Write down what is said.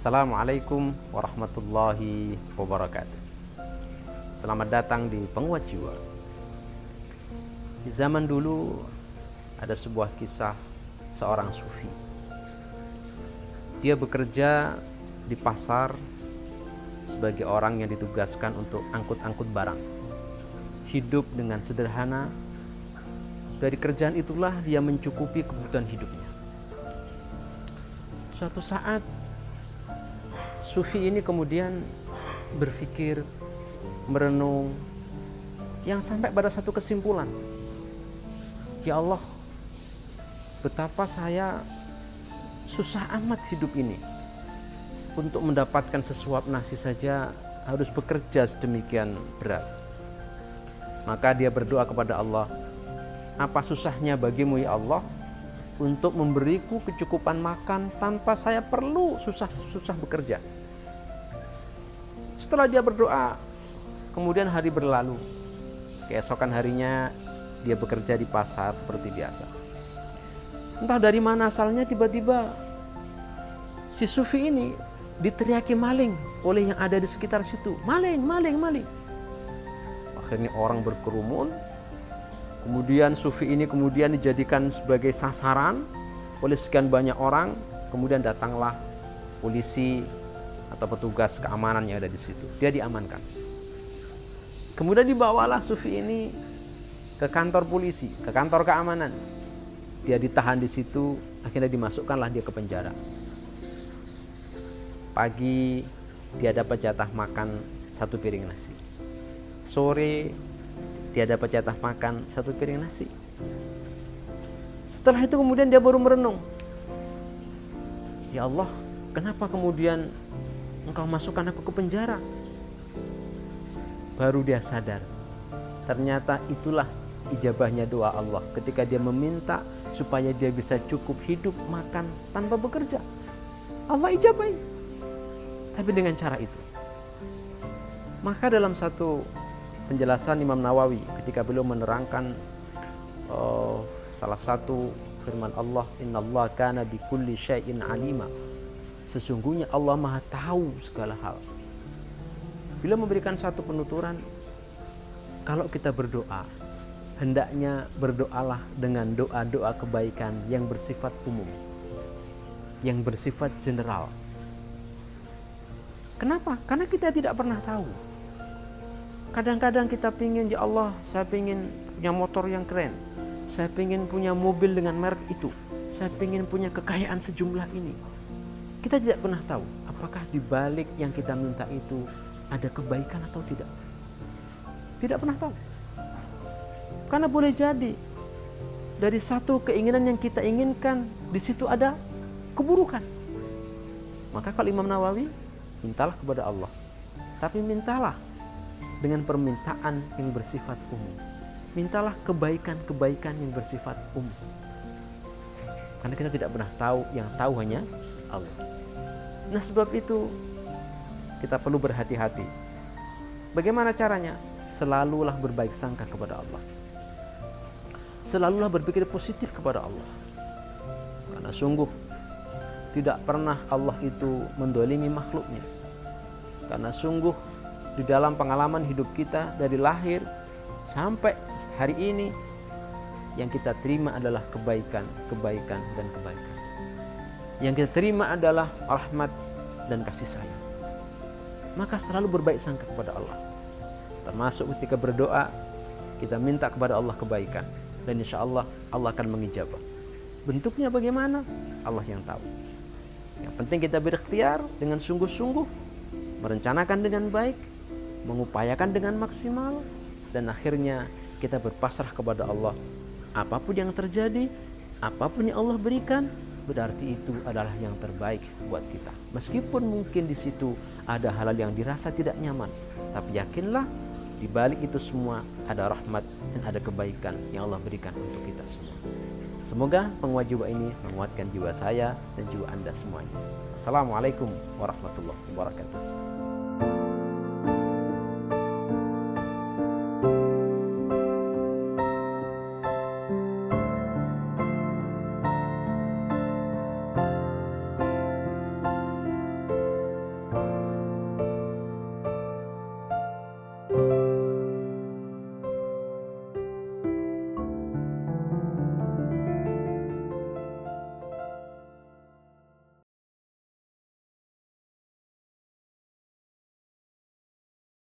Assalamualaikum warahmatullahi wabarakatuh. Selamat datang di Penguat Jiwa. Di zaman dulu ada sebuah kisah seorang sufi. Dia bekerja di pasar sebagai orang yang ditugaskan untuk angkut-angkut barang. Hidup dengan sederhana. Dari kerjaan itulah dia mencukupi kebutuhan hidupnya. Suatu saat Sufi ini kemudian berpikir, merenung, yang sampai pada satu kesimpulan. Ya Allah, betapa saya susah amat hidup ini. Untuk mendapatkan sesuap nasi saja harus bekerja sedemikian berat. Maka dia berdoa kepada Allah, apa susahnya bagimu ya Allah untuk memberiku kecukupan makan tanpa saya perlu susah-susah bekerja. Setelah dia berdoa, kemudian hari berlalu. Keesokan harinya dia bekerja di pasar seperti biasa. Entah dari mana asalnya tiba-tiba si Sufi ini diteriaki maling oleh yang ada di sekitar situ. Maling, maling, maling. Akhirnya orang berkerumun. Kemudian Sufi ini kemudian dijadikan sebagai sasaran oleh sekian banyak orang. Kemudian datanglah polisi atau petugas keamanan yang ada di situ. Dia diamankan. Kemudian dibawalah Sufi ini ke kantor polisi, ke kantor keamanan. Dia ditahan di situ, akhirnya dimasukkanlah dia ke penjara. Pagi dia dapat jatah makan satu piring nasi. Sore dia dapat jatah makan satu piring nasi. Setelah itu kemudian dia baru merenung. Ya Allah, kenapa kemudian engkau masukkan aku ke penjara? Baru dia sadar. Ternyata itulah ijabahnya doa Allah ketika dia meminta supaya dia bisa cukup hidup makan tanpa bekerja. Allah ijabai tapi dengan cara itu. Maka dalam satu penjelasan Imam Nawawi ketika beliau menerangkan uh, salah satu firman Allah Inna Allah kana bi kulli syai'in alima sesungguhnya Allah maha tahu segala hal bila memberikan satu penuturan kalau kita berdoa hendaknya berdoalah dengan doa-doa kebaikan yang bersifat umum yang bersifat general Kenapa? Karena kita tidak pernah tahu. Kadang-kadang kita pingin, ya Allah, saya pingin punya motor yang keren. Saya pingin punya mobil dengan merek itu. Saya pingin punya kekayaan sejumlah ini. Kita tidak pernah tahu apakah di balik yang kita minta itu ada kebaikan atau tidak. Tidak pernah tahu. Karena boleh jadi dari satu keinginan yang kita inginkan di situ ada keburukan. Maka kalau Imam Nawawi mintalah kepada Allah. Tapi mintalah dengan permintaan yang bersifat umum. Mintalah kebaikan-kebaikan yang bersifat umum. Karena kita tidak pernah tahu, yang tahu hanya Allah. Nah sebab itu kita perlu berhati-hati. Bagaimana caranya? Selalulah berbaik sangka kepada Allah. Selalulah berpikir positif kepada Allah. Karena sungguh tidak pernah Allah itu mendolimi makhluknya. Karena sungguh di dalam pengalaman hidup kita dari lahir sampai hari ini yang kita terima adalah kebaikan, kebaikan, dan kebaikan. Yang kita terima adalah rahmat dan kasih sayang. Maka selalu berbaik sangka kepada Allah. Termasuk ketika berdoa, kita minta kepada Allah kebaikan. Dan insya Allah, Allah akan mengijabah. Bentuknya bagaimana? Allah yang tahu. Yang penting kita berikhtiar dengan sungguh-sungguh, merencanakan dengan baik, mengupayakan dengan maksimal, dan akhirnya kita berpasrah kepada Allah. Apa pun yang terjadi, apa pun yang Allah berikan, berarti itu adalah yang terbaik buat kita. Meskipun mungkin di situ ada hal-hal yang dirasa tidak nyaman, tapi yakinlah di balik itu semua ada rahmat dan ada kebaikan yang Allah berikan untuk kita semua. Semoga penguat jiwa ini menguatkan jiwa saya dan jiwa Anda semuanya. Assalamualaikum warahmatullahi wabarakatuh.